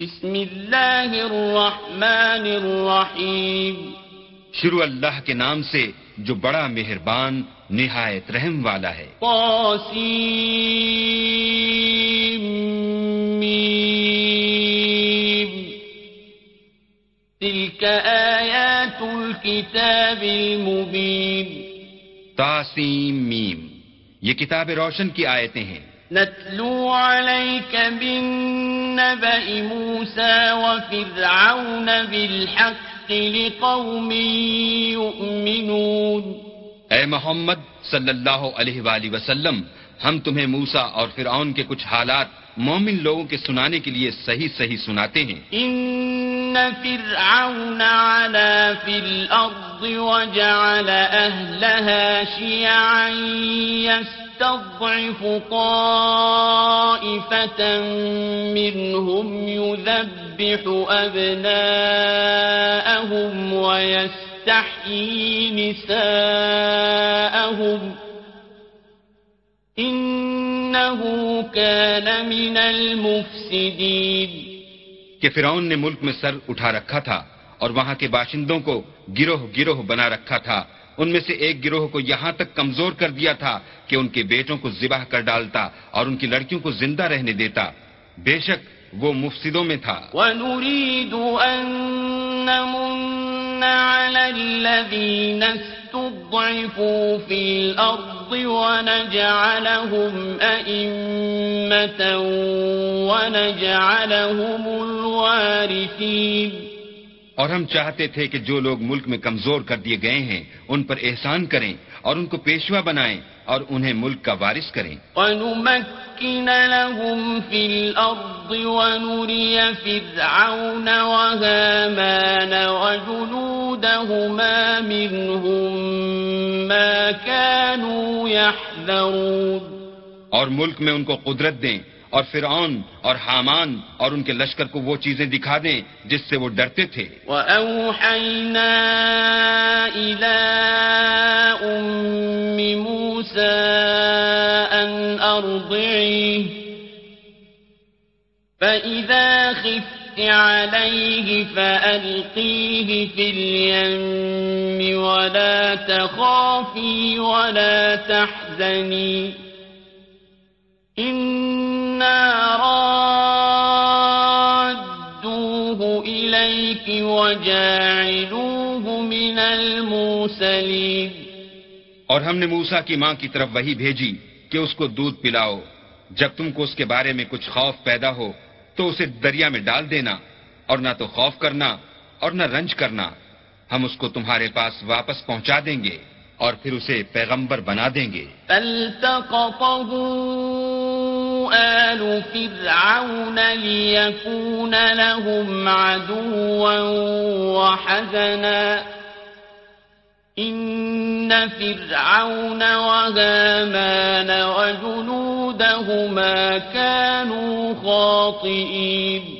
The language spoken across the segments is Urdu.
بسم اللہ الرحمن الرحیم۔ شروع اللہ کے نام سے جو بڑا مہربان نہایت رحم والا ہے۔ تلك آیات الكتاب المبین۔ تاسیم میم۔ یہ کتاب روشن کی آیتیں ہیں۔ نتلو عليك بالنبأ موسى وفرعون بالحق لقوم يؤمنون اے محمد صلی اللہ علیہ وآلہ وسلم ہم تمہیں موسا اور فرعون کے کچھ حالات مومن لوگوں کے سنانے کے لیے صحیح صحیح سناتے ہیں۔ ان فرعون علا في الارض وجعل اهلها شيعا يستضعف طائفة منهم يذبح ابناءهم ويستحيي نساءهم انه كان من المفسدين کہ فرعون نے ملک میں سر اٹھا رکھا تھا اور وہاں کے باشندوں کو گروہ گروہ بنا رکھا تھا۔ ان میں سے ایک گروہ کو یہاں تک کمزور کر دیا تھا کہ ان کے بیٹوں کو ذبح کر ڈالتا اور ان کی لڑکیوں کو زندہ رہنے دیتا۔ بے شک وہ مفسدوں میں تھا۔ ونريد أن نمن على الذين استضعفوا في الأرض ونجعلهم أئمة ونجعلهم الوارثين۔ اور ہم چاہتے تھے کہ جو لوگ ملک میں کمزور کر دیے گئے ہیں ان پر احسان کریں اور ان کو پیشوا بنائیں اور انہیں ملک کا وارث کریں۔ ونمكن لهم في الأرض ونري فرعون وهامان وجنودهما منهم ما كانوا يحذرون۔ اور ملک میں ان کو قدرت دیں اور فرعون اور حامان اور ان کے لشکر کو وہ چیزیں دکھا دیں جس سے وہ ڈرتے تھے وَأَوْحَيْنَا إِلَىٰ أُمِّ مُوسَىٰ أَنْ أَرْضِعِهِ فإذا خفت عليه فألقيه في اليم ولا تخافي ولا تحزني إنا رادوه إليك وجاعلوه من المرسلين اور ہم نے موسا کی ماں کی طرف وہی بھیجی کہ اس کو دودھ پلاؤ۔ جب تم کو اس کے بارے میں کچھ خوف پیدا ہو تو اسے دریا میں ڈال دینا اور نہ تو خوف کرنا اور نہ رنج کرنا۔ ہم اس کو تمہارے پاس واپس پہنچا دیں گے اور پھر اسے پیغمبر بنا دیں گے۔ آل فرعون ليكون لهم عدوا وحزنا. إن فرعون وهامان وجنودهما كانوا خاطئين.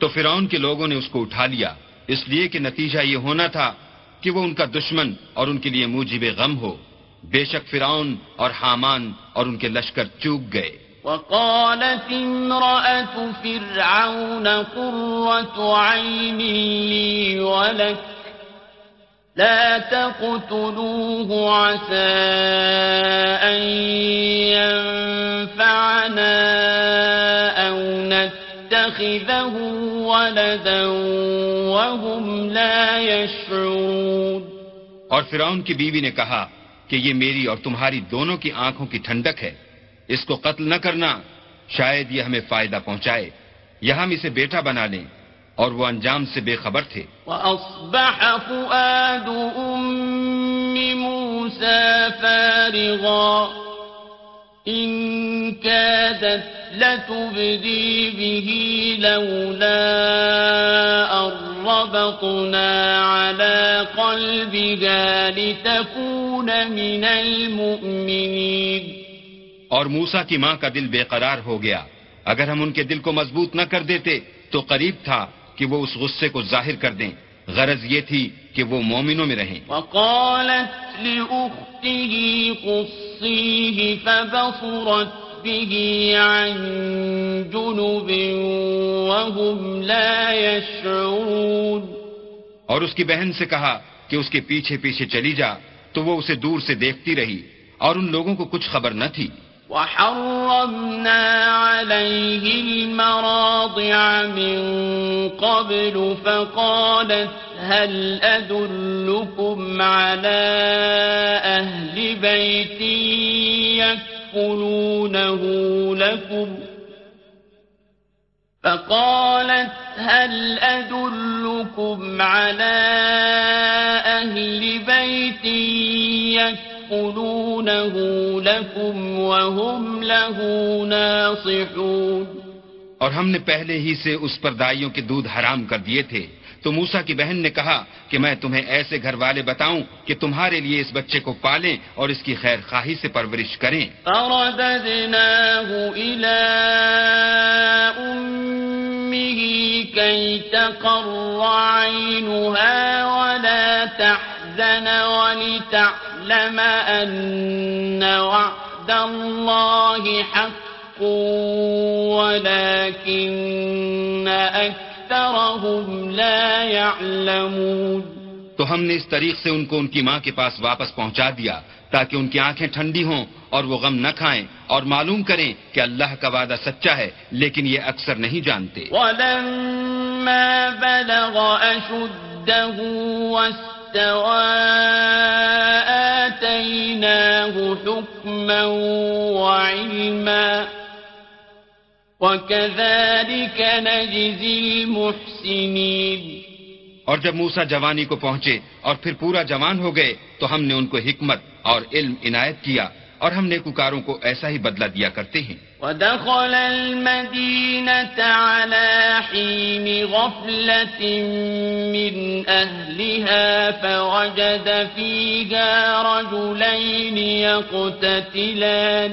تو فرعون کے لوگوں نے اس کو اٹھا لیا، اس لیے کہ نتیجہ یہ ہونا تھا کہ وہ ان کا دشمن اور ان کے لیے موجب غم ہو۔ بے شک فرعون اور حامان اور ان کے لشکر چوک گئے۔ وقالت امرأة فرعون قرة عين لي ولك لا تقتلوه عسى أن ينفعنا أو نتخذه ولدا وهم لا يشعرون اور فرعون کی بیوی نے کہا کہ یہ میری اور تمہاری دونوں کی آنکھوں کی ٹھنڈک ہے۔ اس کو قتل نہ کرنا شاید یہ ہمیں فائدہ پہنچائے۔ یا ہم اسے بیٹا بنا لیں۔ اور وہ انجام سے بے خبر تھے۔ وأصبح فؤاد أم موسى فارغا۔ إن كادت لتبدي به لولا أن ربطنا على قلبها لتكون من المؤمنين۔ اور موسا کی ماں کا دل بے قرار ہو گیا۔ اگر ہم ان کے دل کو مضبوط نہ کر دیتے تو قریب تھا کہ وہ اس غصے کو ظاہر کر دیں۔ غرض یہ تھی کہ وہ مومنوں میں رہیں۔ وقالت لأخته قصيه فبصرت به عن جنب وهم لا يشعرون۔ اور اس کی بہن سے کہا کہ اس کے پیچھے پیچھے چلی جا تو وہ اسے دور سے دیکھتی رہی اور ان لوگوں کو کچھ خبر نہ تھی۔ وحرمنا عليه المراضع من قبل فقالت هل أدلكم على أهل بيت يكفلونه لكم؟ فقالت هل أدلكم على أهل بيت يكفلونه لكم وهم له ناصحون اور ہم نے پہلے ہی سے اس پر دائیوں کے دودھ حرام کر دیے تھے۔ تو موسا کی بہن نے کہا کہ میں تمہیں ایسے گھر والے بتاؤں کہ تمہارے لیے اس بچے کو پالیں اور اس کی خیر خواہی سے پرورش کریں۔ كي تقر عينها ولا تحزن ولتعلم أن وعد الله حق ولكن أكثرهم لا يعلمون تو ہم نے اس طریق سے ان کو ان کی ماں کے پاس واپس پہنچا دیا تاکہ ان کی آنکھیں ٹھنڈی ہوں اور وہ غم نہ کھائیں اور معلوم کریں کہ اللہ کا وعدہ سچا ہے لیکن یہ اکثر نہیں جانتے۔ وكذلك نجزي المحسنين اور جب موسا جوانی کو پہنچے اور پھر پورا جوان ہو گئے تو ہم نے ان کو حکمت اور علم عنایت کیا۔ اور ہم نیکوکاروں کو ایسا ہی بدلہ دیا کرتے ہیں۔ ودخل المدينة على حين غفلة من أهلها فوجد فيها رجلين يقتتلان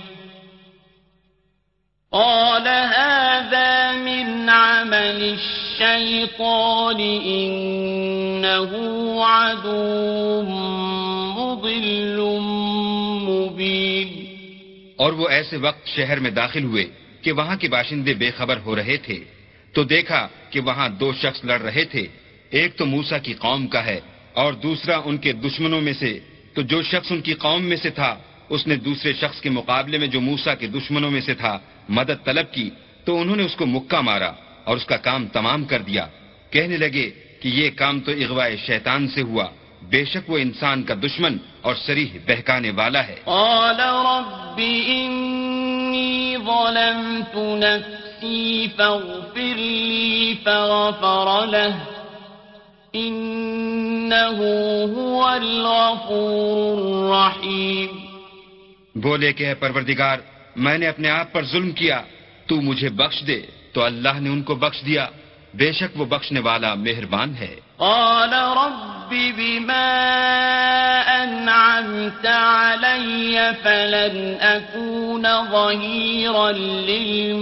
قال هذا من عمل الشيطان إنه عدو مضل مبين. اور وہ ایسے وقت شہر میں داخل ہوئے کہ وہاں کے باشندے بے خبر ہو رہے تھے تو دیکھا کہ وہاں دو شخص لڑ رہے تھے، ایک تو موسا کی قوم کا ہے اور دوسرا ان کے دشمنوں میں سے، تو جو شخص ان کی قوم میں سے تھا اس نے دوسرے شخص کے مقابلے میں جو موسا کے دشمنوں میں سے تھا مدد طلب کی، تو انہوں نے اس کو مکہ مارا اور اس کا کام تمام کر دیا۔ کہنے لگے کہ یہ کام تو اغوائے شیطان سے ہوا، بے شک وہ انسان کا دشمن اور سریح بہکانے والا ہے۔ قال رب انی ظلمت نفسی فاغفر لی فغفر له انہو هو الغفور الرحیم بولے کہ اے پروردگار میں نے اپنے آپ پر ظلم کیا تو مجھے بخش دے۔ تو اللہ نے ان کو بخش دیا۔ بے شک وہ بخشنے والا مہربان ہے۔ قال رب بما انعمت علی فلن اکون ظہیرا للمجرمین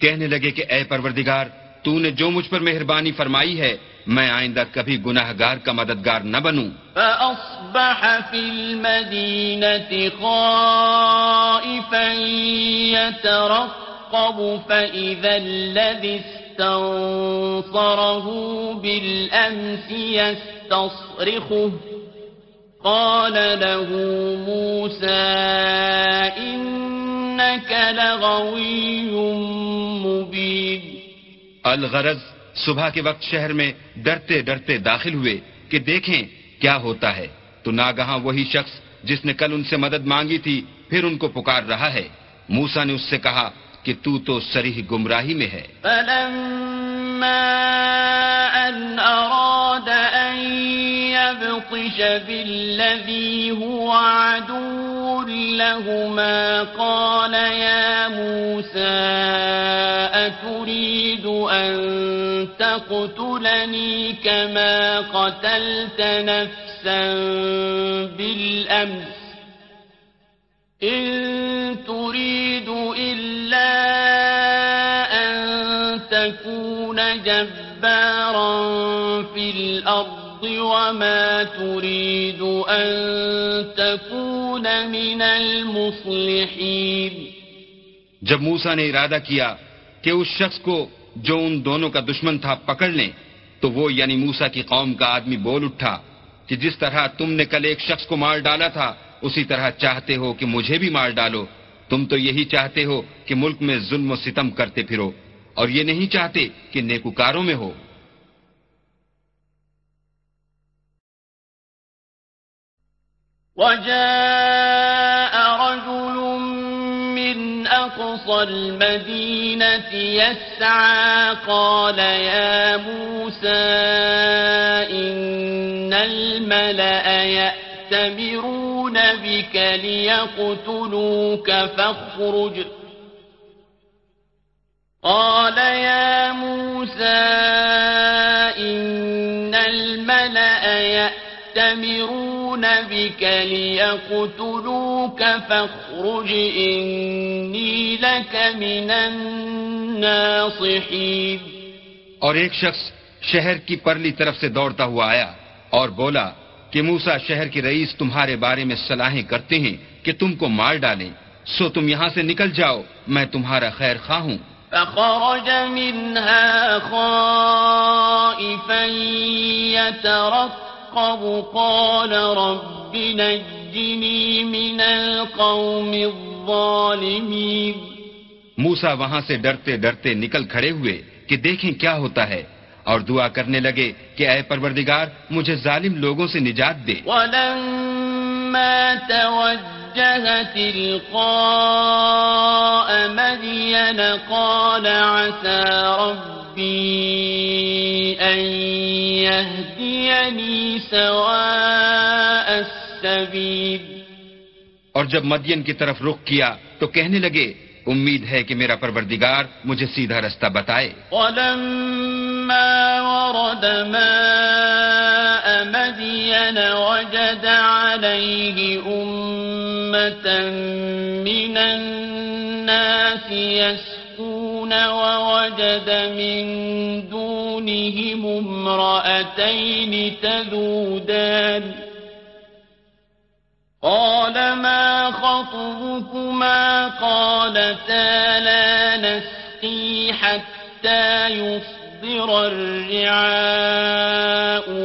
کہنے لگے کہ اے پروردگار تو نے جو مجھ پر مہربانی فرمائی ہے، میں آئندہ کبھی گناہ گار کا مددگار نہ بنوں۔ فأصبح في المدينة خائفا يترقب، فإذا الذي استنصره بالأمس يستصرخه، قال له موسى إنك لغوي مبين الغرض صبح کے وقت شہر میں ڈرتے ڈرتے داخل ہوئے کہ دیکھیں کیا ہوتا ہے۔ تو ناگہاں وہی شخص جس نے کل ان سے مدد مانگی تھی، پھر ان کو پکار رہا ہے۔ موسا نے اس سے کہا کہ تو تو سریح گمراہی میں ہے۔ أن أراد أن يبطش بالذي هو عدو لهما قال يا موسى أتريد أن تقتلني كما قتلت نفسا بالأمس إن تريد إلا أن تكون جبارا في الأرض وما تريد أن تكون من المصلحين جب موسا نے ارادہ کیا کہ اس شخص کو جو ان دونوں کا دشمن تھا پکڑ لیں، تو وہ یعنی موسا کی قوم کا آدمی بول اٹھا کہ جس طرح تم نے کل ایک شخص کو مار ڈالا تھا، اسی طرح چاہتے ہو کہ مجھے بھی مار ڈالو۔ تم تو یہی چاہتے ہو کہ ملک میں ظلم و ستم کرتے پھرو، اور یہ نہیں چاہتے کہ نیکوکاروں میں ہو۔ وجاء أقصى المدينة يسعى. قال يا موسى إن الملأ يأتمرون بك ليقتلوك فاخرج. قال يا موسى إن الملأ يأتمرون بك ليقتلوك فاخرج إني لك من الناصحين اور ایک شخص شہر کی پرلی طرف سے دوڑتا ہوا آیا اور بولا کہ موسا شہر کے رئیس تمہارے بارے میں صلاحیں کرتے ہیں کہ تم کو مار ڈالیں سو تم یہاں سے نکل جاؤ میں تمہارا خیر خواہ ہوں۔ فخرج منها خائفا يترقب قال رب نجني من القوم الظالمين موسا وہاں سے ڈرتے ڈرتے نکل کھڑے ہوئے کہ دیکھیں کیا ہوتا ہے اور دعا کرنے لگے کہ اے پروردگار مجھے ظالم لوگوں سے نجات دے۔ ولما توجه تلقاء مدين قال عسى ربي أن يهديني سواء السبيل. اور جب مدین کی طرف رخ کیا تو کہنے لگے امید ہے کہ میرا پروردگار مجھے سیدھا رستہ بتائے ولما ورد ماء مدين وجد عليه أمة من الناس يسكون ووجد من دونهم امرأتين تذودان قال ما خطبكما قالتا لا نسقي حتى يصدر الرعاء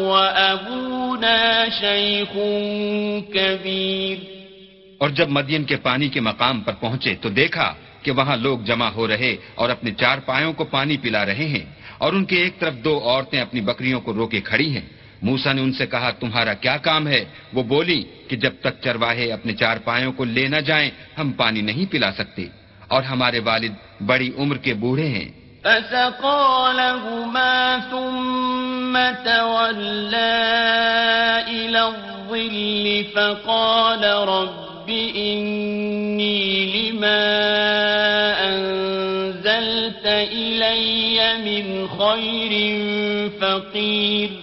وأبونا شيخ كبير۔ اور جب مدین کے پانی کے مقام پر پہنچے تو دیکھا کہ وہاں لوگ جمع ہو رہے اور اپنے چار پایوں کو پانی پلا رہے ہیں اور ان کے ایک طرف دو عورتیں اپنی بکریوں کو روکے کھڑی ہیں۔ موسا نے ان سے کہا، تمہارا کیا کام ہے؟ وہ بولی کہ جب تک چرواہے اپنے چار پایوں کو لے نہ جائیں، ہم پانی نہیں پلا سکتے اور ہمارے والد بڑی عمر کے بوڑھے ہیں۔ فسقى لهما ثم تولى إلى الظل فقال، رب إني لما أنزلت إلي من خير فقير.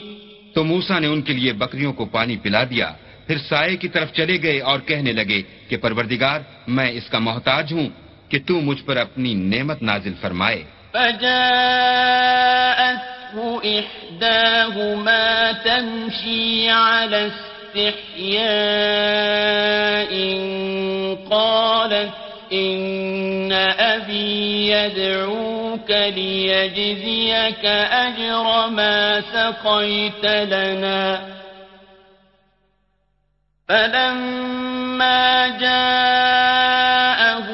تو موسا نے ان کے لیے بکریوں کو پانی پلا دیا۔ پھر سائے کی طرف چلے گئے اور کہنے لگے کہ پروردگار، میں اس کا محتاج ہوں کہ تو مجھ پر اپنی نعمت نازل فرمائے۔ فجاءته إحداهما تمشي على استحياء قالت إن أبي يدعوك ليجزيك أجر ما سقيت لنا فلما جاءه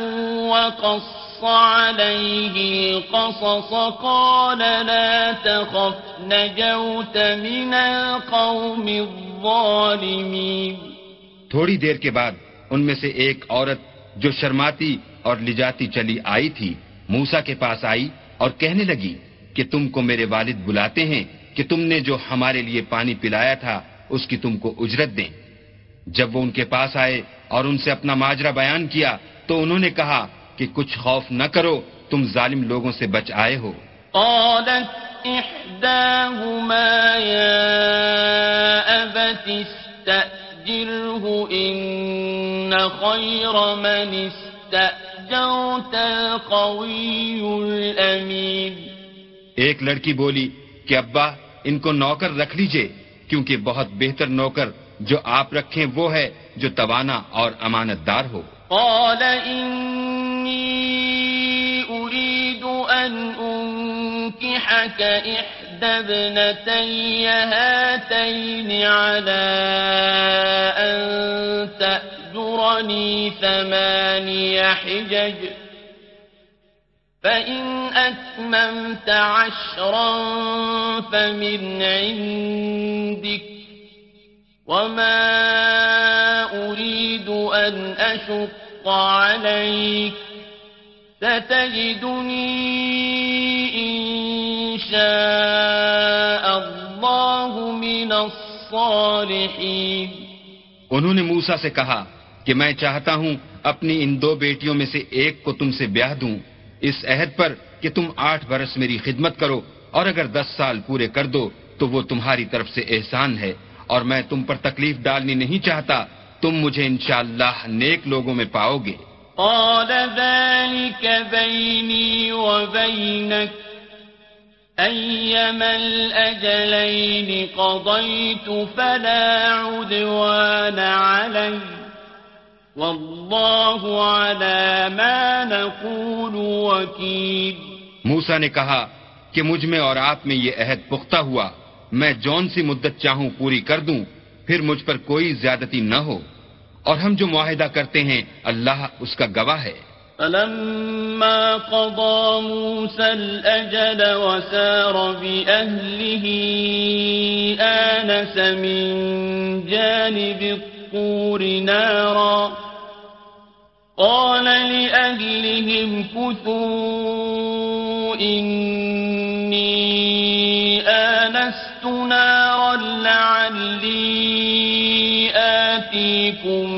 وقص عليه القصص قال لا تخف نجوت من القوم الظالمين دیر کے بعد ان میں سے ایک عورت جو شرماتی اور لجاتی چلی آئی تھی موسا کے پاس آئی اور کہنے لگی کہ تم کو میرے والد بلاتے ہیں کہ تم نے جو ہمارے لیے پانی پلایا تھا، اس کی تم کو اجرت دیں۔ جب وہ ان کے پاس آئے اور ان سے اپنا ماجرا بیان کیا، تو انہوں نے کہا کہ کچھ خوف نہ کرو، تم ظالم لوگوں سے بچ آئے ہو۔ قالت احداهما يا استأجره ان خير من استأجرت القوي الامين ایک لڑکی بولی کہ ابا ان کو نوکر رکھ لیجیے کیونکہ بہت بہتر نوکر جو آپ رکھیں وہ ہے جو توانا اور امانت دار ہو۔ قال إني أريد أن أنكحك إحدى ابنتي هاتين على أن تأجرني ثماني حجج فإن أتممت عشرا فمن عندك وما أريد أن أشق عليك ستجدني إن شاء الله من الصالحين. انہوں نے موسا سے کہا کہ میں چاہتا ہوں اپنی ان دو بیٹیوں میں سے ایک کو تم سے بیاہ دوں۔ اس عہد پر کہ تم آٹھ برس میری خدمت کرو اور اگر دس سال پورے کر دو تو وہ تمہاری طرف سے احسان ہے۔ اور میں تم پر تکلیف ڈالنی نہیں چاہتا تم مجھے انشاءاللہ نیک لوگوں میں پاؤ گے۔ قال ذلك بيني وبينك. أيما الأجلين قضيت فلا عدوان علي والله على ما نقول وكيل موسا نے کہا کہ مجھ میں اور آپ میں یہ عہد پختہ ہوا، میں جون سی مدت چاہوں پوری کر دوں، پھر مجھ پر کوئی زیادتی نہ ہو۔ اور ہم جو معاہدہ کرتے ہیں، اللہ اس کا گواہ ہے۔ فلما قضى موسى الأجل وسار بأهله آنس من جانب الطور نارا. قال لأهلهم كثوا إني آنست نارا لعلي آتيكم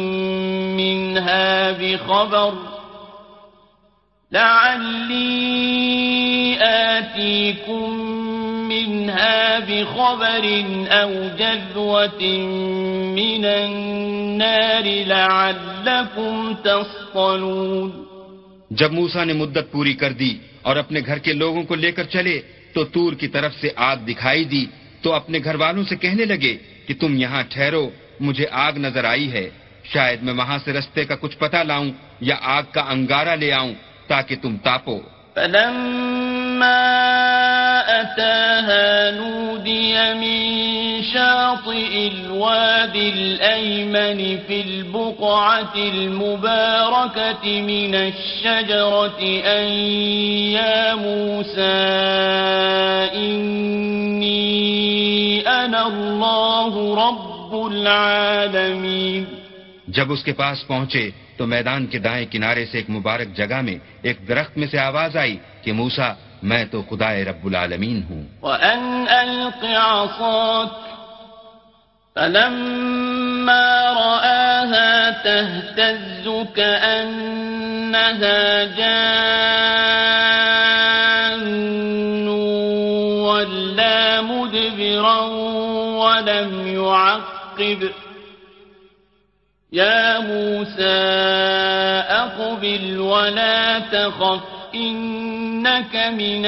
منها بخبر. لعلي آتيكم منها بخبر أو جذوة من النار لعلكم تصطلون۔ جب موسا نے مدت پوری کر دی اور اپنے گھر کے لوگوں کو لے کر چلے تو تور کی طرف سے آگ دکھائی دی تو اپنے گھر والوں سے کہنے لگے کہ تم یہاں ٹھہرو، مجھے آگ نظر آئی ہے، شاید میں وہاں سے رستے کا کچھ پتہ لاؤں یا آگ کا انگارہ لے آؤں۔ تاکہ تم تاپو أتاها نودي من شاطئ الواد الأيمن في البقعة المباركة من الشجرة أن يا موسى إني أنا الله رب العالمين. جب اس کے پاس پہنچے تو میدان کے دائیں کنارے سے ایک مبارک جگہ میں ایک درخت میں سے آواز آئی کہ موسا میں تو خدا رب العالمین ہوں۔ وَأَنْ أَلْقِ عَصَاكَ فَلَمَّا رَآهَا تَهْتَزُّ كَأَنَّهَا جَانٌّ وَلَّا مُدْبِرًا وَلَمْ يُعَقِّبْ يَا مُوسَى أَقْبِلْ وَلَا تَخَفْ من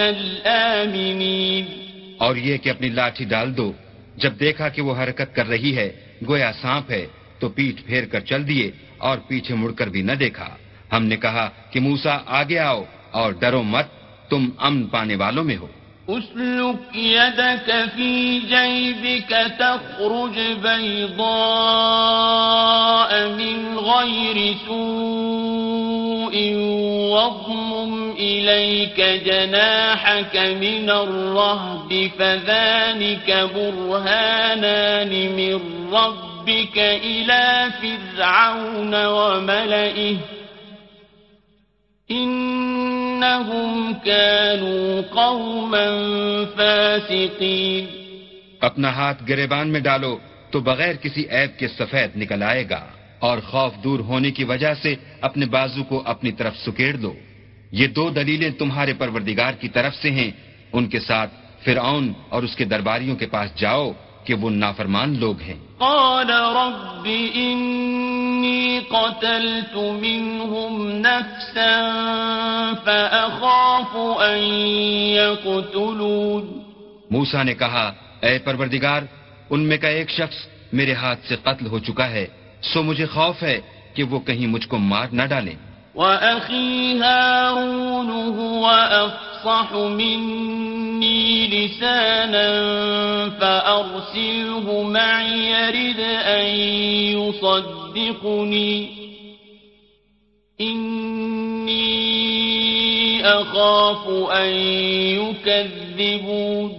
اور یہ کہ اپنی لاٹھی ڈال دو، جب دیکھا کہ وہ حرکت کر رہی ہے، گویا سانپ ہے، تو پیٹ پھیر کر چل دیے اور پیچھے مڑ کر بھی نہ دیکھا۔ ہم نے کہا کہ موسا آگے آؤ اور ڈرو مت، تم امن پانے والوں میں ہو۔ أسلك يدك في جيبك تخرج بيضاء من غير سوء واضمم إليك جناحك من الرهب فذلك برهانان من ربك إلى فرعون وملئه انہم كانوا قوما فاسقین اپنا ہاتھ گریبان میں ڈالو تو بغیر کسی عیب کے سفید نکل آئے گا اور خوف دور ہونے کی وجہ سے اپنے بازو کو اپنی طرف سکیڑ دو یہ دو دلیلیں تمہارے پروردگار کی طرف سے ہیں۔ ان کے ساتھ فرعون اور اس کے درباریوں کے پاس جاؤ کہ وہ نافرمان لوگ ہیں۔ قال رب إني قتلت منهم نفسا فأخاف أن يقتلون. موسا نے کہا، اے پروردگار، ان میں کا ایک شخص میرے ہاتھ سے قتل ہو چکا ہے، سو مجھے خوف ہے کہ وہ کہیں مجھ کو مار نہ ڈالیں۔ وَأَخِي هَارُونُ هُوَ أَفْصَحُ مِنِّي لِسَانًا فَأَرْسِلْهُ مَعِي يَرِدْ أَن يُصَدِّقُنِي. إِنِّي أَخَافُ أَن يُكَذِّبُونِ.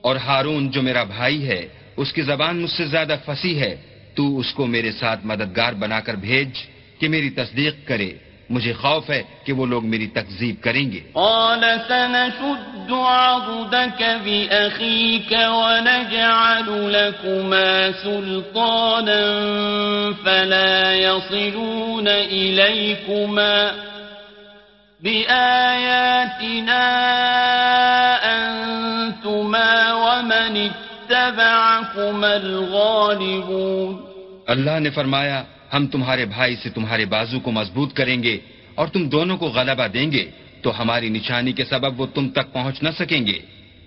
اور ہارون جو میرا بھائی ہے، اس کی زبان مجھ سے زیادہ فصیح ہے۔ تو اس کو میرے ساتھ مددگار بنا کر بھیج کہ میری تصدیق کرے۔ مجھے خوف ہے کہ وہ لوگ میری تکذیب کریں گے۔ قال سنشد عضدك بأخيك ونجعل لكما سلطانا فلا يصلون إليكما بآياتنا أنتما ومن اتبعكما الغالبون۔ اللہ نے فرمایا ہم تمہارے بھائی سے تمہارے بازو کو مضبوط کریں گے اور تم دونوں کو غلبہ دیں گے، تو ہماری نشانی کے سبب وہ تم تک پہنچ نہ سکیں گے۔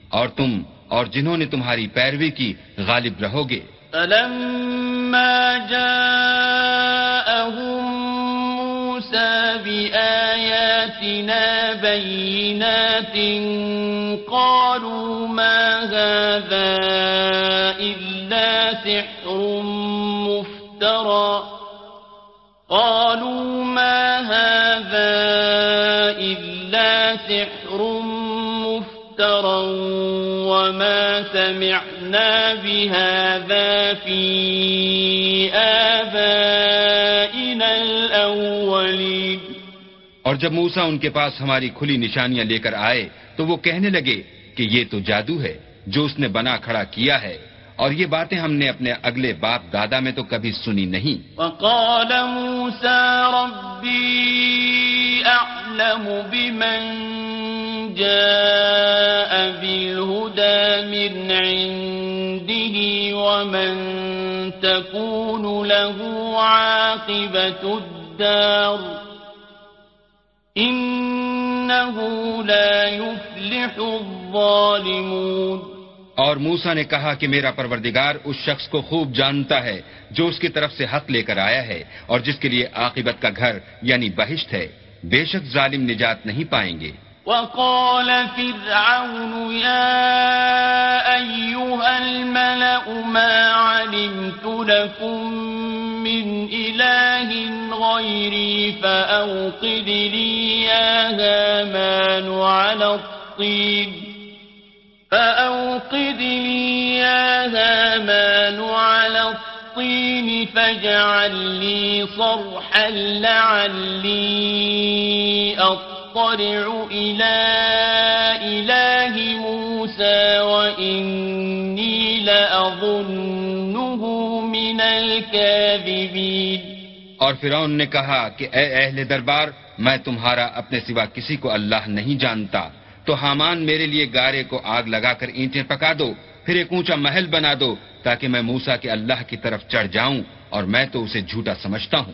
اور تم اور جنہوں نے تمہاری پیروی کی غالب رہو گے۔ فلما جاءهم موسى بآياتنا بينات قالوا ما هذا إلا سحر مفترى قالوا ما هذا إلا سحر مفترى وما سمعنا بهذا في آبائنا الأولين. اور جب موسا ان کے پاس ہماری کھلی نشانیاں لے کر آئے تو وہ کہنے لگے کہ یہ تو جادو ہے جو اس نے بنا کھڑا کیا ہے۔ اور یہ باتیں ہم نے اپنے اگلے باپ دادا میں تو کبھی سنی نہیں۔ وقال موسى ربي أعلم بمن جاء بالهدى من عنده ومن تكون له عاقبة الدار إنه لا يفلح الظالمون۔ اور موسا نے کہا کہ میرا پروردگار اس شخص کو خوب جانتا ہے جو اس کی طرف سے حق لے کر آیا ہے اور جس کے لیے عاقبت کا گھر یعنی بہشت ہے۔ بے شک ظالم نجات نہیں پائیں گے۔ وقال فرعون يا أيها الملأ ما علمت لكم من إله غيري فأوقد لي يا هامان على الطين۔ فأوقد لي يا هامان على الطين فاجعل لي صرحا لعلي أطلع إلى إله موسى وإني لأظنه من الكاذبين. اور فرعون نے کہا کہ اے اہل دربار میں تمہارا اپنے سوا کسی کو اللہ نہیں جانتا۔ تو حامان میرے لیے گارے کو آگ لگا کر اینٹیں پکا دو پھر ایک اونچا محل بنا دو تاکہ میں موسا کے اللہ کی طرف چڑھ جاؤں اور میں تو اسے جھوٹا سمجھتا ہوں۔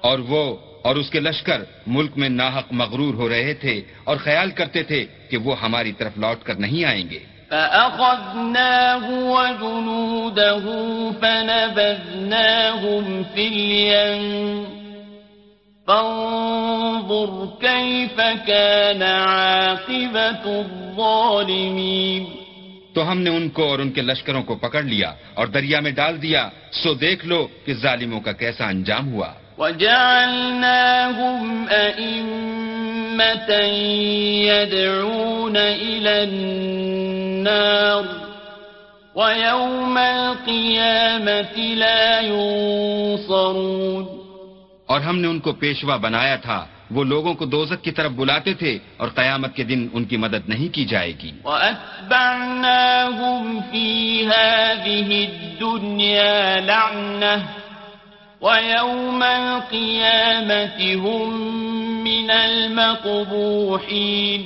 اور وہ اور اس کے لشکر ملک میں ناحق مغرور ہو رہے تھے اور خیال کرتے تھے کہ وہ ہماری طرف لوٹ کر نہیں آئیں گے۔ فَأَخَذْنَاهُ وَجُنُودَهُ فَنَبَذْنَاهُمْ فِي الْيَمِّ فَانظُرْ كَيْفَ كَانَ عَاقِبَةُ الظَّالِمِينَ تو ہم نے ان کو اور ان کے لشکروں کو پکڑ لیا اور دریا میں ڈال دیا سو دیکھ لو کہ ظالموں کا کیسا انجام ہوا۔ وجعلناهم أئمة يدعون إلى النار ويوم القيامة لا ينصرون اور ہم نے ان کو پیشوا بنایا تھا وہ لوگوں کو دوزک کی طرف بلاتے تھے اور قیامت کے دن ان کی مدد نہیں کی جائے گی۔ وَأَتْبَعْنَاهُمْ فِي هَذِهِ الدُّنْيَا لَعْنَةً وَيَوْمَ الْقِيَامَةِ هُمْ مِنَ الْمَقْبُوحِينَ.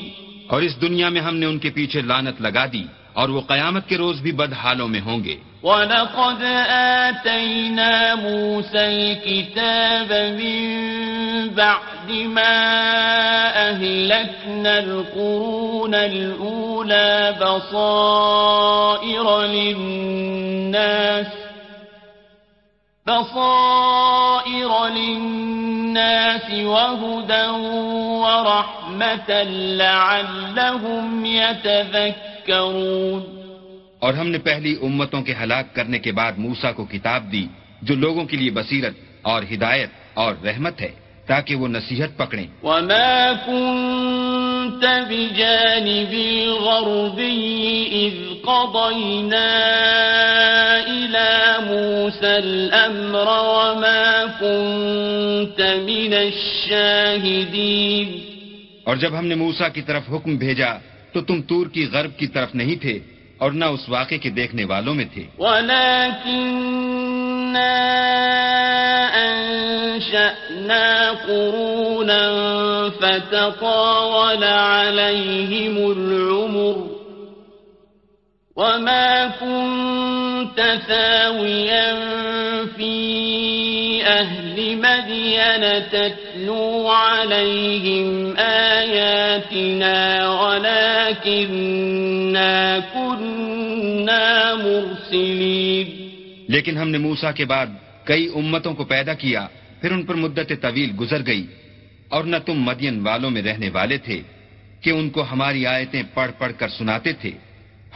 اور اس دنیا میں ہم نے ان کے پیچھے لانت لگا دی اور وہ قیامت کے روز بھی بد حالوں میں ہوں گے۔ وَلَقَدْ آتَيْنَا مُوسَى الْكِتَابَ مِن بَعْدِ مَا أَهْلَكْنَا الْقُرُونَ الْأُولَى بَصَائِرَ لِلنَّاسِ بصائر للناس وهدى ورحمة لعلهم يتذكرون. اور ہم نے پہلی امتوں کے ہلاک کرنے کے بعد موسا کو کتاب دی جو لوگوں کے لیے بصیرت اور ہدایت اور رحمت ہے۔ تاکہ وہ نصیحت پکڑیں۔ وما كنت بجانب الغربي إذ قضينا إلى موسى الأمر وما كنت من الشاهدين۔ اور جب ہم نے موسا کی طرف حکم بھیجا تو تم تور کی غرب کی طرف نہیں تھے اور نہ اس واقعے کے دیکھنے والوں میں تھے۔ أنشأنا قرونا فتطاول عليهم العمر وما كنت ثاويا في أهل مدين تتلو عليهم آياتنا ولكننا كنا مرسلين لیکن ہم نے موسا کے بعد کئی امتوں کو پیدا کیا پھر ان پر مدت طویل گزر گئی اور نہ تم مدین والوں میں رہنے والے تھے کہ ان کو ہماری آیتیں پڑھ پڑھ کر سناتے تھے۔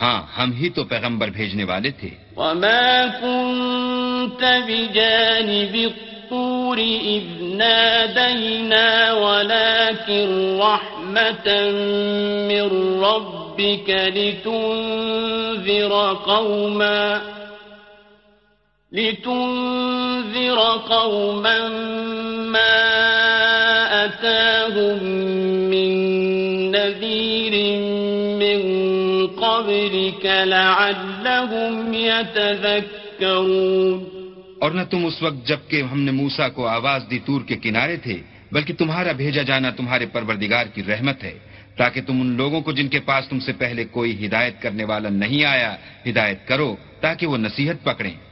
ہاں ہم ہی تو پیغمبر بھیجنے والے تھے۔ وما كنت بجانب الطور إذ نادينا ولكن رحمة من ربك لتنذر قوما لتنذر قوما ما أتاهم من نذير من قبلك لعلهم يتذكرون اور نہ تم اس وقت جبکہ ہم نے موسا کو آواز دی تور کے کنارے تھے، بلکہ تمہارا بھیجا جانا تمہارے پروردگار کی رحمت ہے، تاکہ تم ان لوگوں کو جن کے پاس تم سے پہلے کوئی ہدایت کرنے والا نہیں آیا، ہدایت کرو تاکہ وہ نصیحت پکڑیں۔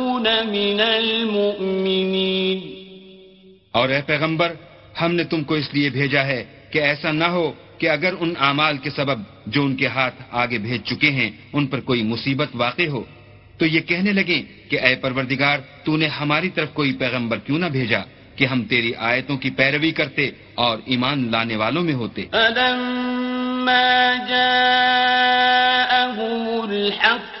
من المؤمنين۔ اور اے پیغمبر ہم نے تم کو اس لیے بھیجا ہے کہ ایسا نہ ہو کہ اگر ان اعمال کے سبب جو ان کے ہاتھ آگے بھیج چکے ہیں ان پر کوئی مصیبت واقع ہو تو یہ کہنے لگیں کہ اے پروردگار تو نے ہماری طرف کوئی پیغمبر کیوں نہ بھیجا کہ ہم تیری آیتوں کی پیروی کرتے اور ایمان لانے والوں میں ہوتے۔ جاءهم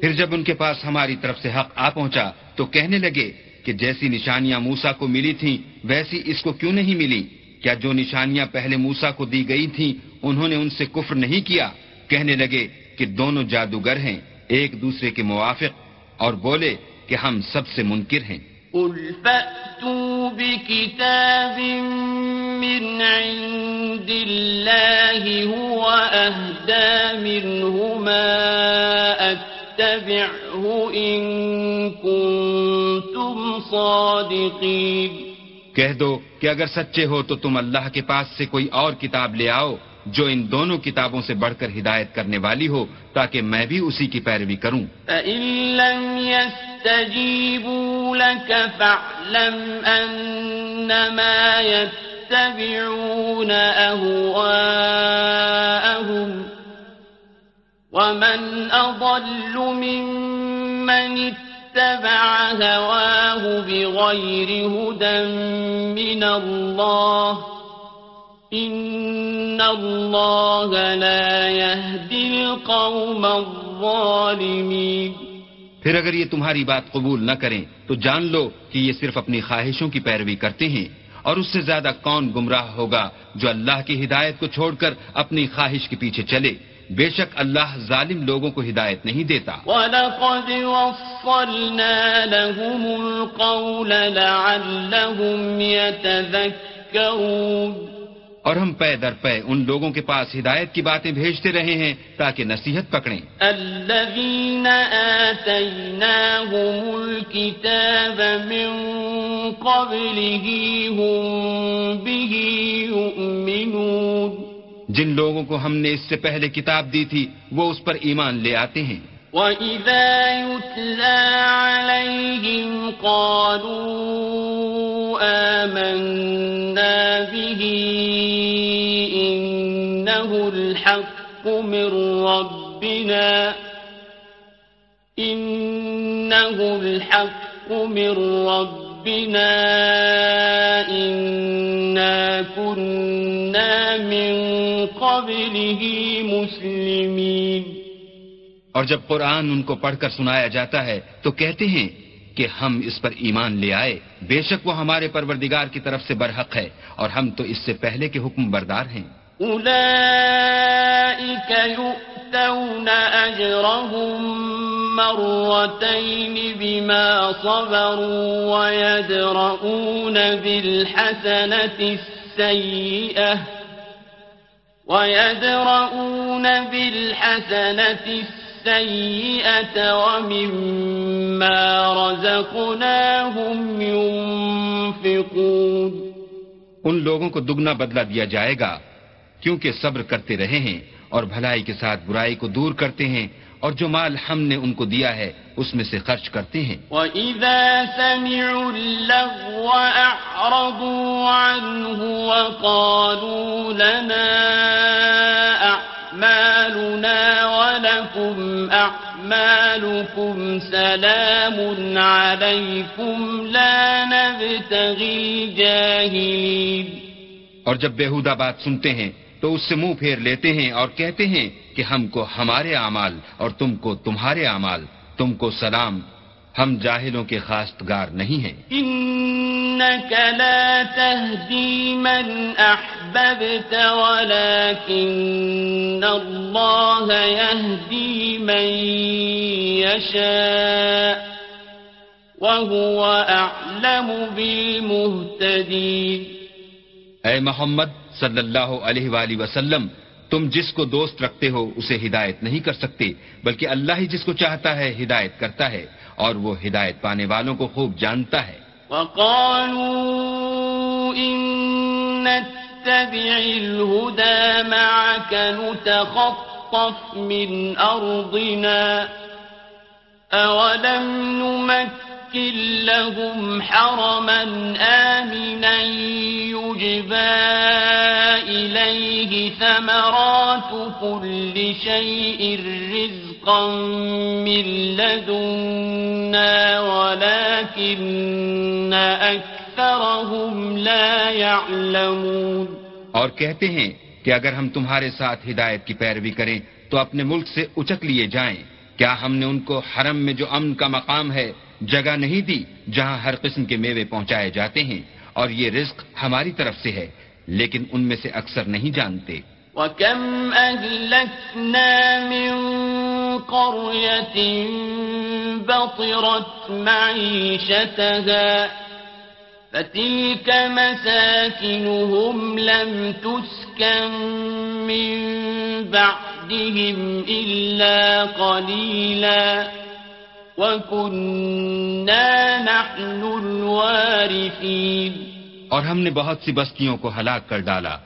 پھر جب ان کے پاس ہماری طرف سے حق آ پہنچا تو کہنے لگے کہ جیسی نشانیاں موسا کو ملی تھیں، ویسی اس کو کیوں نہیں ملی؟ کیا جو نشانیاں پہلے موسا کو دی گئی تھیں، انہوں نے ان سے کفر نہیں کیا؟ کہنے لگے کہ دونوں جادوگر ہیں، ایک دوسرے کے موافق، اور بولے کہ ہم سب سے منکر ہیں۔ قل فأتوا بكتاب من عند الله هو أهدى منهما أتبعه إن كنتم صادقين. کہہ دو کہ اگر سچے ہو تو تم اللہ کے پاس سے کوئی اور کتاب لے آؤ جو ان دونوں کتابوں سے بڑھ کر ہدایت کرنے والی ہو تاکہ میں بھی اسی کی پیروی کروں۔ فإن لم ومن أضل ممن اتبع هواه بغير هدى من الله إن الله لا يهدي القوم الظالمين پھر اگر یہ تمہاری بات قبول نہ کریں تو جان لو کہ یہ صرف اپنی خواہشوں کی پیروی کرتے ہیں اور اس سے زیادہ کون گمراہ ہوگا جو اللہ کی ہدایت کو چھوڑ کر اپنی خواہش کے پیچھے چلے۔ بے شک اللہ ظالم لوگوں کو ہدایت نہیں دیتا۔ وَلَقَدْ وَصَّلْنَا لَهُمُ الْقَوْلَ لَعَلَّهُمْ يَتَذَكَّرُونَ۔ اور ہم پے در پے ان لوگوں کے پاس ہدایت کی باتیں بھیجتے رہے ہیں تاکہ نصیحت پکڑیں۔ الذين آتيناهم الكتاب من قبله هم به جن لوگوں کو ہم نے اس سے پہلے کتاب دی تھی، وہ اس پر ایمان لے آتے ہیں۔ وَإِذَا يُتْلَى عَلَيْهِمْ قَالُوا آمَنَّا بِهِ إِنَّهُ الْحَقُّ مِنْ رَبِّنَا إِنَّهُ الْحَقُّ مِنْ رَبِّنَا إِنَّا كُنَّا مِنْ قَبْلِهِ مُسْلِمِينَ اور جب قرآن ان کو پڑھ کر سنایا جاتا ہے تو کہتے ہیں کہ ہم اس پر ایمان لے آئے۔ بے شک وہ ہمارے پروردگار کی طرف سے برحق ہے اور ہم تو اس سے پہلے کے حکم بردار ہیں۔ أولئك يؤتون أجرهم مرتين بما صبروا ويدرؤون بالحسنة السيئة ويدرؤون بالحسنة السيئة ومما رزقناهم ينفقون ان لوگوں کو دگنا بدلہ دیا جائے گا کیونکہ صبر کرتے رہے ہیں اور بھلائی کے ساتھ برائی کو دور کرتے ہیں اور جو مال ہم نے ان کو دیا ہے اس میں سے خرچ کرتے ہیں۔ وَإِذَا سَمِعُوا اللَّغْوَ أَعْرَضُوا عَنْهُ وَقَالُوا لَنَا أَعْمَالُنَا وَلَكُمْ أَعْمَالُكُمْ سَلَامٌ عَلَيْكُمْ لَا نَبْتَغِي الْجَاهِلِينَ۔ اور جب بےحودہ بات سنتے ہیں تو اس سے منہ پھیر لیتے ہیں اور کہتے ہیں کہ ہم کو ہمارے اعمال اور تم کو تمہارے اعمال تم کو سلام ہم جاہلوں کے خاستگار نہیں ہیں۔ إنك لا تهدي من أحببت ولكن الله يهدي من يشاء وهو أعلم بالمهتدين اے محمد صلی اللہ علیہ وآلہ وسلم، تم جس کو دوست رکھتے ہو اسے ہدایت نہیں کر سکتے، بلکہ اللہ ہی جس کو چاہتا ہے ہدایت کرتا ہے اور وہ ہدایت پانے والوں کو خوب جانتا ہے۔ وقالوا إن نتبع الهدى معك نتخطف من أرضنا، أولم نمكن لهم حرما آمنا يجبى إليه ثمرات كل شيء رزقا من لدنا ولكن أكثرهم لا يعلمون۔ اور کہتے ہیں کہ اگر ہم تمہارے ساتھ ہدایت کی پیروی کریں تو اپنے ملک سے اچک لیے جائیں۔ کیا ہم نے ان کو حرم میں جو امن کا مقام ہے جگہ نہیں دی جہاں ہر قسم کے میوے پہنچائے جاتے ہیں اور یہ رزق ہماری طرف سے ہے، لیکن ان میں سے اکثر نہیں جانتے۔ وكم أهلكنا من قرية بطرت معيشتها فتلك مساكنهم لم تسكن من بعدهم إلا قليلا وكنا نحن الوارثين۔ اور ہم نے بہت سی بستیوں کو ہلاک کر ڈالا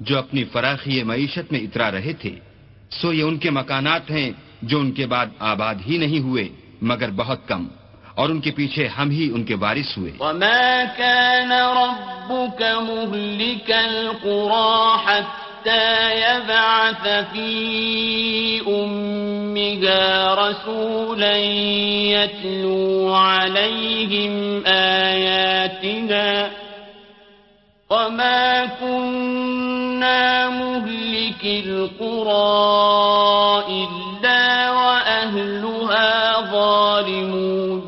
جو اپنی فراخی معیشت میں اترا رہے تھے۔ سو یہ ان کے مکانات ہیں جو ان کے بعد آباد ہی نہیں ہوئے مگر بہت کم۔ اور ان کے پیچھے ہم ہی ان کے وارث ہوئے۔ وما كان ربك مهلك القرى حتى حتى يبعث في أمها رسولا يتلو عليهم آياتنا وما كنا مهلك القرى إلا وأهلها ظالمون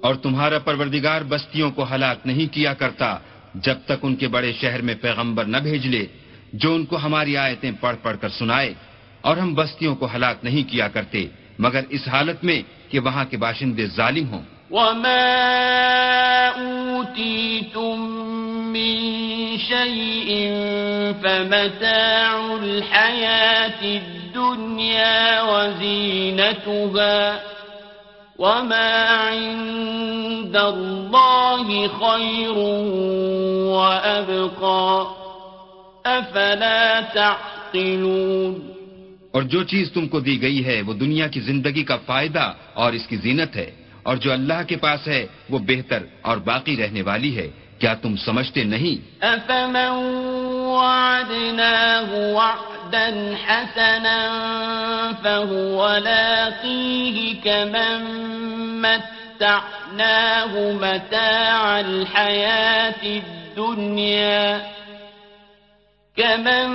اور تمہارا پروردگار بستیوں کو ہلاک نہیں کیا کرتا جب تک ان کے بڑے شہر میں پیغمبر نہ بھیج لے جو ان کو ہماری آیتیں پڑھ پڑھ کر سنائے اور ہم بستیوں کو ہلاک نہیں کیا کرتے، مگر اس حالت میں کہ وہاں کے باشندے ظالم ہوں۔ وما أوتيتم من شيء فمتاع الحياة الدنيا وزينتها وما عند الله خير وأبقى۔ أفلا تعقلون اور جو چیز تم کو دی گئی ہے وہ دنیا کی زندگی کا فائدہ اور اس کی زینت ہے اور جو اللہ کے پاس ہے وہ بہتر اور باقی رہنے والی ہے کیا تم سمجھتے نہیں؟ أفمن وعدناه وعدا حسنا فهو لاقيه كمن متعناه متاع الحياة الدنيا كمن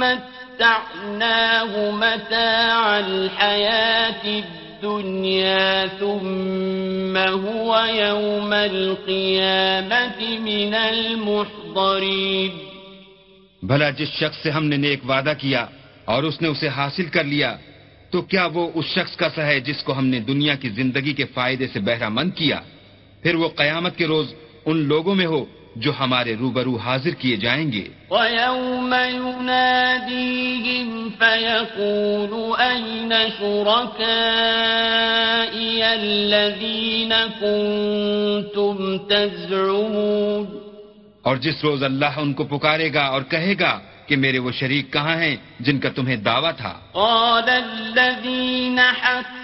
متعناه متاع الحياة الدنيا ثم هو يوم القيامة من المحضرين بھلا جس شخص سے ہم نے نیک وعدہ کیا اور اس نے اسے حاصل کر لیا، تو کیا وہ اس شخص کا سا ہے جس کو ہم نے دنیا کی زندگی کے فائدے سے بہرہ مند کیا؟ پھر وہ قیامت کے روز ان لوگوں میں ہو جو ہمارے روبرو حاضر کیے جائیں گے۔ ويوم يناديهم فيقول أين شركائي الذين كنتم تزعمون؟ اور جس روز اللہ ان کو پکارے گا اور کہے گا کہ میرے وہ شریک کہاں ہیں جن کا تمہیں دعویٰ تھا۔ قال الذين حق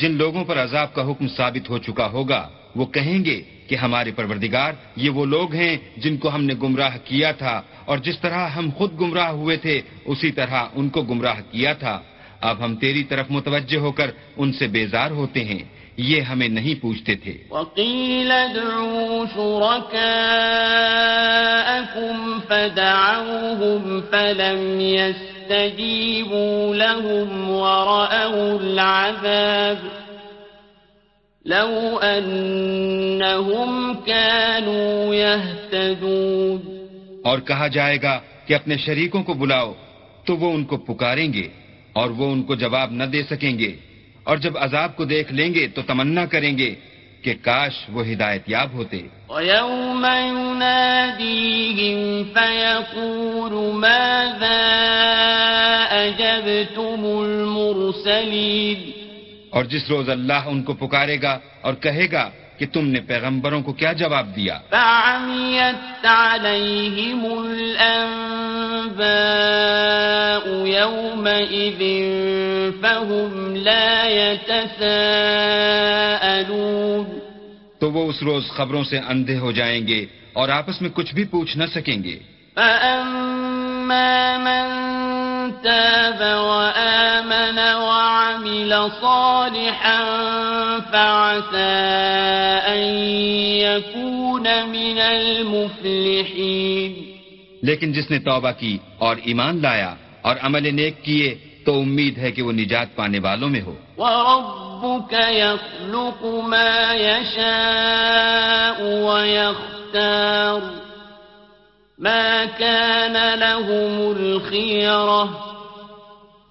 جن لوگوں پر عذاب کا حکم ثابت ہو چکا ہوگا، وہ کہیں گے کہ ہمارے پروردگار یہ وہ لوگ ہیں جن کو ہم نے گمراہ کیا تھا، اور جس طرح ہم خود گمراہ ہوئے تھے، اسی طرح ان کو گمراہ کیا تھا۔ اب ہم تیری طرف متوجہ ہو کر ان سے بیزار ہوتے ہیں، یہ ہمیں نہیں پوچھتے تھے۔ وقيل ادعوا شركاءكم فدعوهم فلم يستجيبوا لهم ورأوا العذاب لو أنهم كانوا يهتدون اور کہا جائے گا کہ اپنے شریکوں کو بلاؤ، تو وہ ان کو پکاریں گے اور وہ ان کو جواب نہ دے سکیں گے۔ اور جب عذاب کو دیکھ لیں گے، تو تمنا کریں گے۔ کہ کاش وہ ہدایت یاب ہوتے۔ ويوم يناديهم فيقول ماذا أجبتم المرسلين؟ اور جس روز اللہ ان کو پکارے گا اور کہے گا کہ تم نے پیغمبروں کو کیا جواب دیا؟ فعميت عليهم الأنباء يومئذ فهم لا يتساءلون. تو وہ اس روز خبروں سے اندھے ہو جائیں گے اور آپس میں کچھ بھی پوچھ نہ سکیں گے۔ فأما من تاب وآمن وعمل صالحا فعسى أن يكون من المفلحين. لیکن جس نے توبہ کی اور ایمان لایا اور عمل نیک کیے تو امید ہے کہ وہ نجات پانے والوں میں ہو۔ وربك يخلق ما يشاء ويختار۔ ما كان لهم الخيرة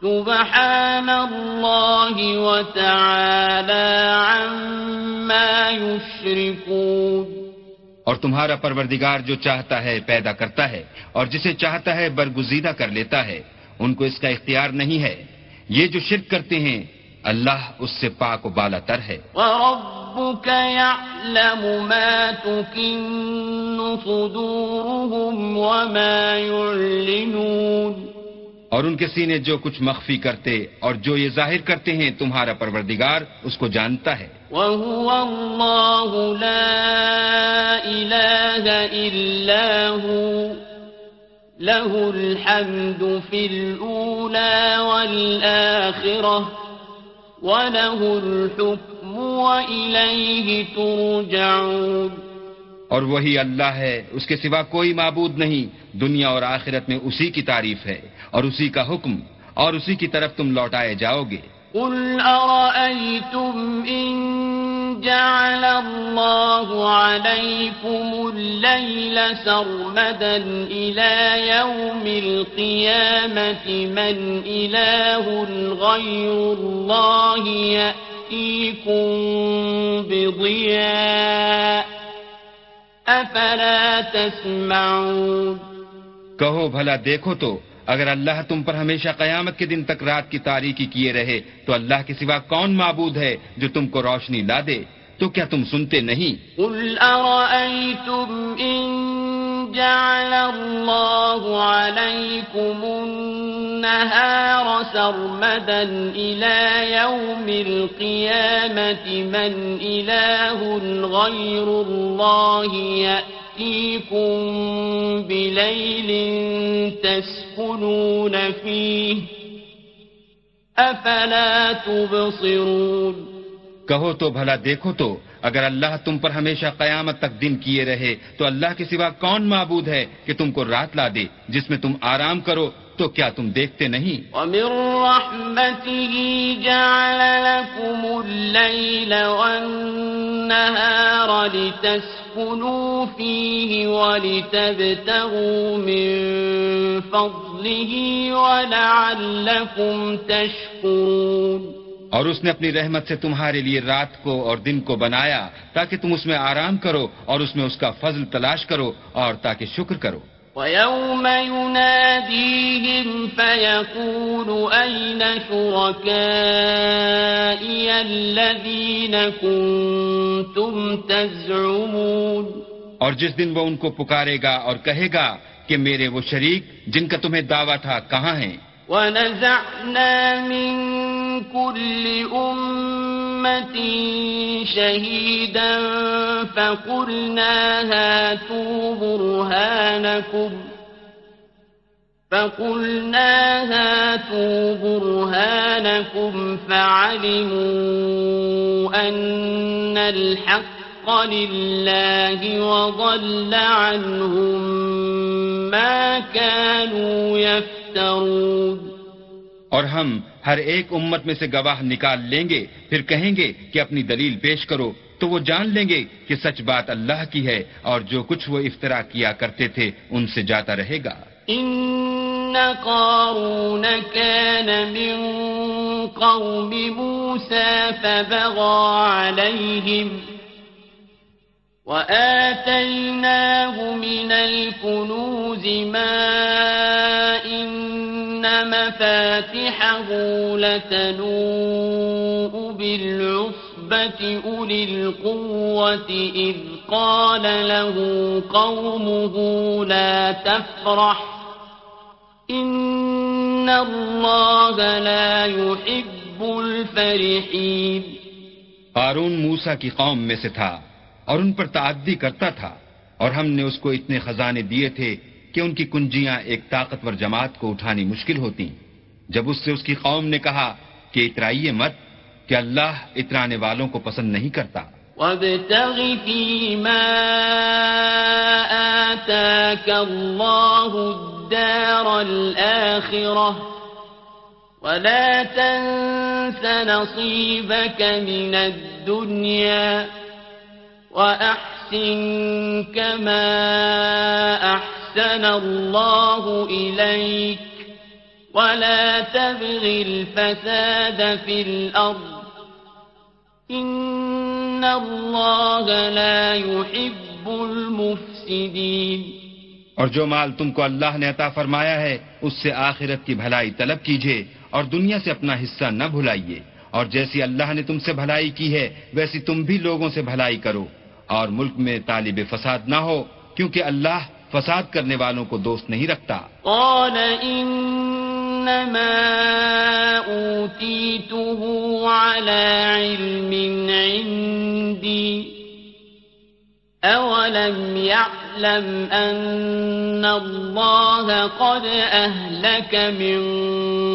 سبحان الله وتعالى عما يشركون اور تمہارا پروردگار جو چاہتا ہے پیدا کرتا ہے اور جسے چاہتا ہے برگزیدہ کر لیتا ہے، ان کو اس کا اختیار نہیں ہے۔ یہ جو شرک کرتے ہیں اللہ اس سے پاک و بالا تر ہے۔ وربك يعلم ما تكن صدورهم وما يعلنون۔ اور ان کے سینے جو کچھ مخفی کرتے اور جو یہ ظاہر کرتے ہیں تمہارا پروردگار اس کو جانتا ہے۔ وهو الله لا إله إلا هو۔ له الحمد في الأولى والآخرة۔ وله الحكم وإليه ترجعون اور وہی اللہ ہے اس کے سوا کوئی معبود نہیں۔ دنیا اور آخرت میں اسی کی تعریف ہے اور اسی کا حکم اور اسی کی طرف تم لوٹائے جاؤ گے۔ قل أرأيتم إن جعل الله عليكم الليل سرمدا إلى يوم القيامة من إله غير الله يأتيكم بضياء أفلا تسمعون کہو بھلا دیکھو تو اگر اللہ تم پر ہمیشہ قیامت کے دن تک رات کی تاریکی کیے رہے تو اللہ کے سوا کون معبود ہے جو تم کو روشنی لا دے؟ تو کیا تم سنتے نہیں؟ قل أرأيتم إن جعل الله عليكم النهار سرمدا إلى يوم القيامة من إله غير الله يأتيكم بليل تسكنون فيه أفلا تبصرون کہو تو بھلا دیکھو تو، اگر اللہ تم پر ہمیشہ قیامت تک دن کیے رہے، تو اللہ کے سوا کون معبود ہے کہ تم کو رات لا دے، جس میں تم آرام کرو تو کیا تم دیکھتے نہیں؟ ومن رحمته جعل لكم الليل والنهار لتسكنوا فيه ولتبتغوا من فضله ولعلكم تشكرون اور اس نے اپنی رحمت سے تمہارے لیے رات کو اور دن کو بنایا تاکہ تم اس میں آرام کرو اور اس میں اس کا فضل تلاش کرو اور تاکہ شکر کرو۔ ويوم يناديهم فيقول أين شركائي الذين كنتم تزعمون اور جس دن وہ ان کو پکارے گا اور کہے گا کہ میرے وہ شریک جن کا تمہیں دعویٰ تھا کہاں ہیں؟ ونزعنا من كل أمة شهيدا فقلنا هاتوا برهانكم فقلنا هاتوا برهانكم فعلموا أن الحق لله وضل عنهم ما كانوا يفترون. اور ہم ہر ایک امت میں سے گواہ نکال لیں گے، پھر کہیں گے کہ اپنی دلیل پیش کرو، تو وہ جان لیں گے کہ سچ بات اللہ کی ہے اور جو کچھ وہ افطرا کیا کرتے تھے ان سے جاتا رہے گا۔ إن قارون كان من قوم موسى فبغى عليهم وآتيناه من الكنوز ما إن مفاتحه لتنوء بالعصبة أولي القوة إذ قال له قومه لا تفرح إن الله لا يحب الفرحين قارون موسا کی قوم میں سے تھا اور ان پر تعدی کرتا تھا اور ہم نے اس کو اتنے خزانے دیے تھے کہ ان کی کنجیاں ایک طاقتور جماعت کو اٹھانی مشکل ہوتی۔ جب اس سے اس کی قوم نے کہا کہ اترائیے مت، کہ اللہ اترانے والوں کو پسند نہیں کرتا۔ وابتغ فيما آتاك الله الدار الآخرة ولا تنس نصيبك من الدنيا وأحسن كما أحسن الله إليك ولا تبغ الفساد في الأرض إن الله لا يحب المفسدين اور جو مال تم کو اللہ نے عطا فرمایا ہے، اس سے آخرت کی بھلائی طلب کیجیے اور دنیا سے اپنا حصہ نہ بھلائیے۔ اور جیسی اللہ نے تم سے بھلائی کی ہے، ویسی تم بھی لوگوں سے بھلائی کرو۔ اور ملک میں طالب فساد نہ ہو، کیونکہ اللہ فساد کرنے والوں کو دوست نہیں رکھتا قال إنما اوتیته على علم عندي أولم يعلم أن الله قد أهلك من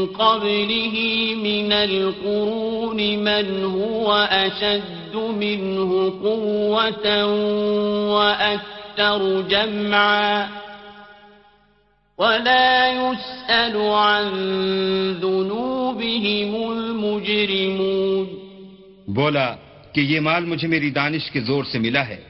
قبله من القرون من هو أشد منه قوة وأكثر جمعا ولا يسأل عن ذنوبهم المجرمون بولا کہ یہ مال مجھے میری دانش کے زور سے ملا ہے۔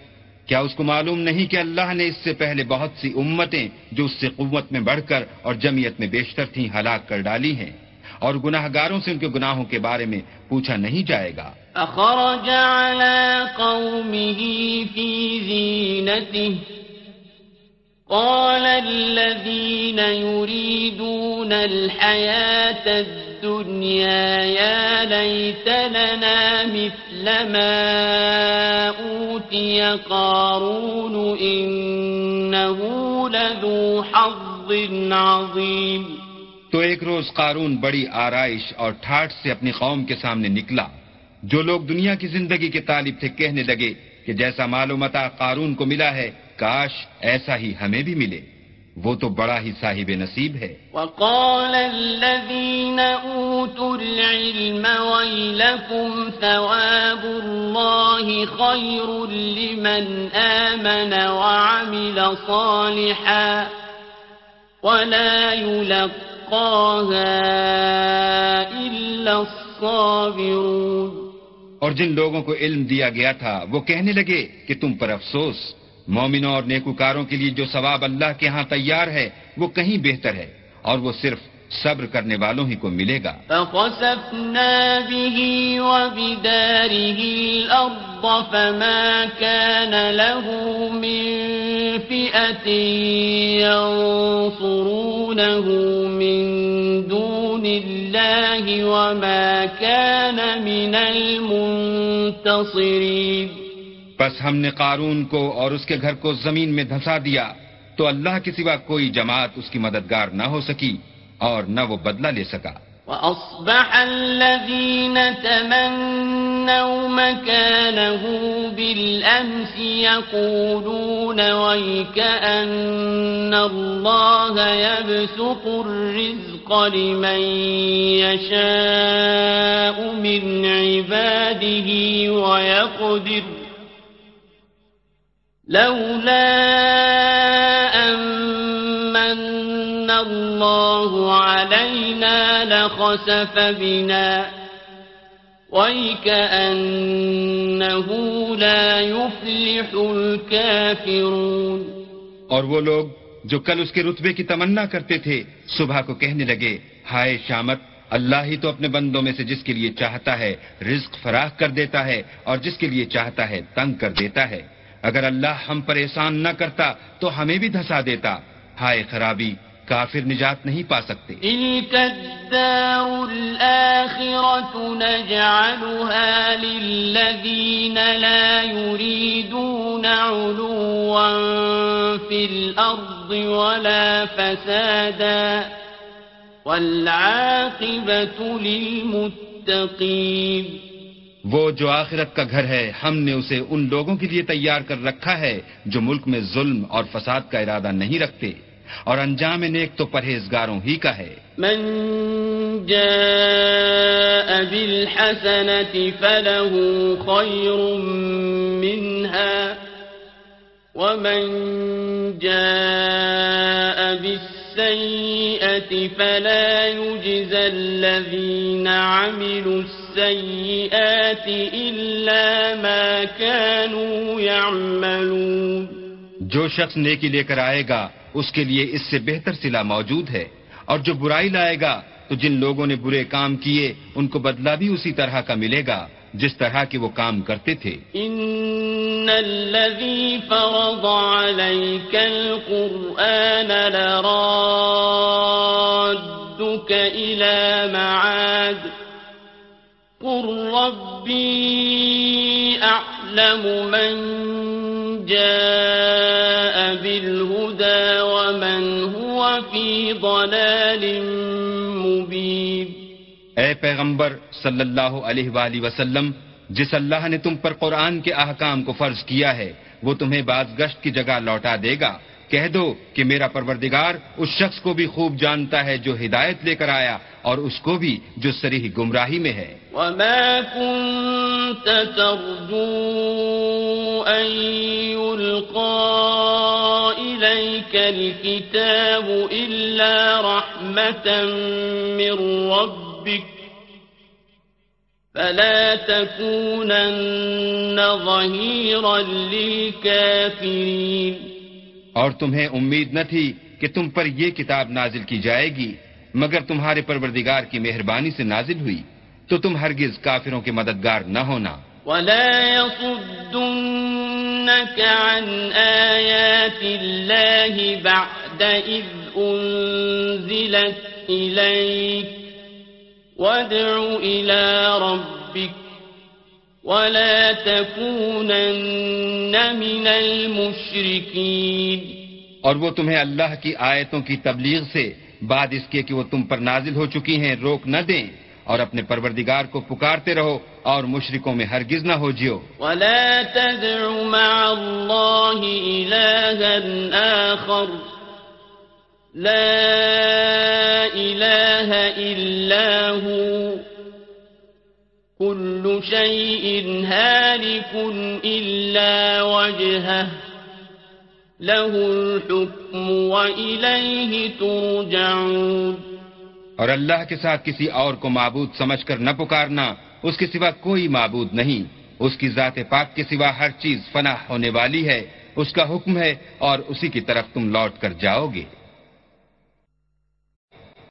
کیا اس کو معلوم نہیں کہ اللہ نے اس سے پہلے بہت سی امتیں جو اس سے قوت میں بڑھ کر اور جمعیت میں بیشتر تھیں ہلاک کر ڈالی ہیں اور گناہ گاروں سے ان کے گناہوں کے بارے میں پوچھا نہیں جائے گا۔ اخرج على قومه في زينته. قال الذين يريدون الحياة الدنيا، يا ليت لنا مثل ما أوتي قارون إنه لذو حظ عظيم. تو ایک روز قارون بڑی آرائش اور ٹھاٹ سے اپنی قوم کے سامنے نکلا۔ جو لوگ دنیا کی زندگی کے طالب تھے کہنے لگے کہ جیسا معلومتا قارون کو ملا ہے، کاش ایسا ہی ہمیں بھی ملے۔ وہ تو بڑا ہی صاحب نصیب ہے۔ وقال الذين اوتوا العلم ويلكم ثواب الله خير لمن آمن وعمل صالحا ولا يلقاها إلا الصابرون۔ اور جن لوگوں کو علم دیا گیا تھا، وہ کہنے لگے کہ تم پر افسوس۔ مومنوں اور نیکوکاروں کے لیے جو ثواب اللہ کے ہاں تیار ہے، وہ کہیں بہتر ہے، اور وہ صرف صبر کرنے والوں ہی کو ملے گا۔ فخسفنا به وبداره الأرض فما كان له من فئة ينصرونه من دون الله وما كان من المنتصرين. بس ہم نے قارون کو اور اس کے گھر کو زمین میں دھسا دیا تو اللہ کے سوا کوئی جماعت اس کی مددگار نہ ہو سکی اور نہ وہ بدلہ لے سکا۔ وأصبح الذين تمنوا مكانه بالأمس يقولون ويكأن الله يبسط الرزق لمن يشاء من عباده ويقدر لولا أمن الله علينا لخسف بنا ويكأنه لا يفلح الكافرون اور وہ لوگ جو کل اس کے رتبے کی تمنا کرتے تھے، صبح کو کہنے لگے، ہائے شامت، اللہ ہی تو اپنے بندوں میں سے جس کے لیے چاہتا ہے رزق فراخ کر دیتا ہے اور جس کے لیے چاہتا ہے تنگ کر دیتا ہے۔ اگر اللہ ہم پر احسان نہ کرتا تو ہمیں بھی دھسا دیتا۔ ہائے خرابی کافر نجات نہیں پا سکتے۔ تلك الدار الآخرة نجعلها للذين لا يريدون علوا في الأرض ولا فسادا والعاقبة للمتقين وہ جو آخرت کا گھر ہے ہم نے اسے ان لوگوں کے لیے تیار کر رکھا ہے جو ملک میں ظلم اور فساد کا ارادہ نہیں رکھتے۔ اور انجام نیک تو پرہیزگاروں ہی کا ہے من جاء بالحسنة فله خير منها ومن جاء بالسيئة فلا يجزى الذين عملوا السيئات إلا ما كانوا يعملون. جو شخص نیکی لے کر آئے گا، اس کے لیے اس سے بہتر صلہ موجود ہے۔ اور جو برائی لائے گا، تو جن لوگوں نے برے کام کیے، ان کو بدلہ بھی اسی طرح کا ملے گا، جس طرح کے وہ کام کرتے تھے۔ إن الذي فرض عليك القرآن لرادك إلى معاد قل ربي أعلم من جاء بالهدى ومن هو في ضلال مبين. اے پیغمبر صلی اللہ علیہ وآلہ وسلم، جس اللہ نے تم پر قرآن کے احکام کو فرض کیا ہے، وہ تمہیں بعض گشت کی جگہ لوٹا دے گا۔ کہہ دو کہ میرا پروردگار اس شخص کو بھی خوب جانتا ہے جو ہدایت لے کر آیا اور اس کو بھی جو سریح گمراہی میں ہے۔ وما كنت ترجو أن يلقى إليك الكتاب إلا رحمة من ربك فلا تكونن ظهيرا للكافرين اور تمہیں امید نہ تھی کہ تم پر یہ کتاب نازل کی جائے گی مگر تمہارے پروردگار کی مہربانی سے نازل ہوئی۔ تو تم ہرگز کافروں کے مددگار نہ ہونا۔ ولا يصدنك عن آيات الله بعد إذ أنزلت إليك وادع إلى ربك ولا تكونن من المشركين۔ اور وہ تمہیں اللہ کی آیتوں کی تبلیغ سے بعد اس کے کہ وہ تم پر نازل ہو چکی ہیں روک نہ دیں۔ اور اپنے پروردگار کو پکارتے رہو اور مشرکوں میں ہرگز نہ ہو جیو۔ ولا تدع مع الله إلها آخر۔ لا إله إلا هو۔ كل شيء هالك إلا وجهه۔ له الحكم وإليه ترجعون۔ اور اللہ کے ساتھ کسی اور کو معبود سمجھ کر نہ پکارنا اس کے سوا کوئی معبود نہیں۔ اس کی ذات پاک کے سوا ہر چیز فنا ہونے والی ہے۔ اس کا حکم ہے اور اسی کی طرف تم لوٹ کر جاؤ گے۔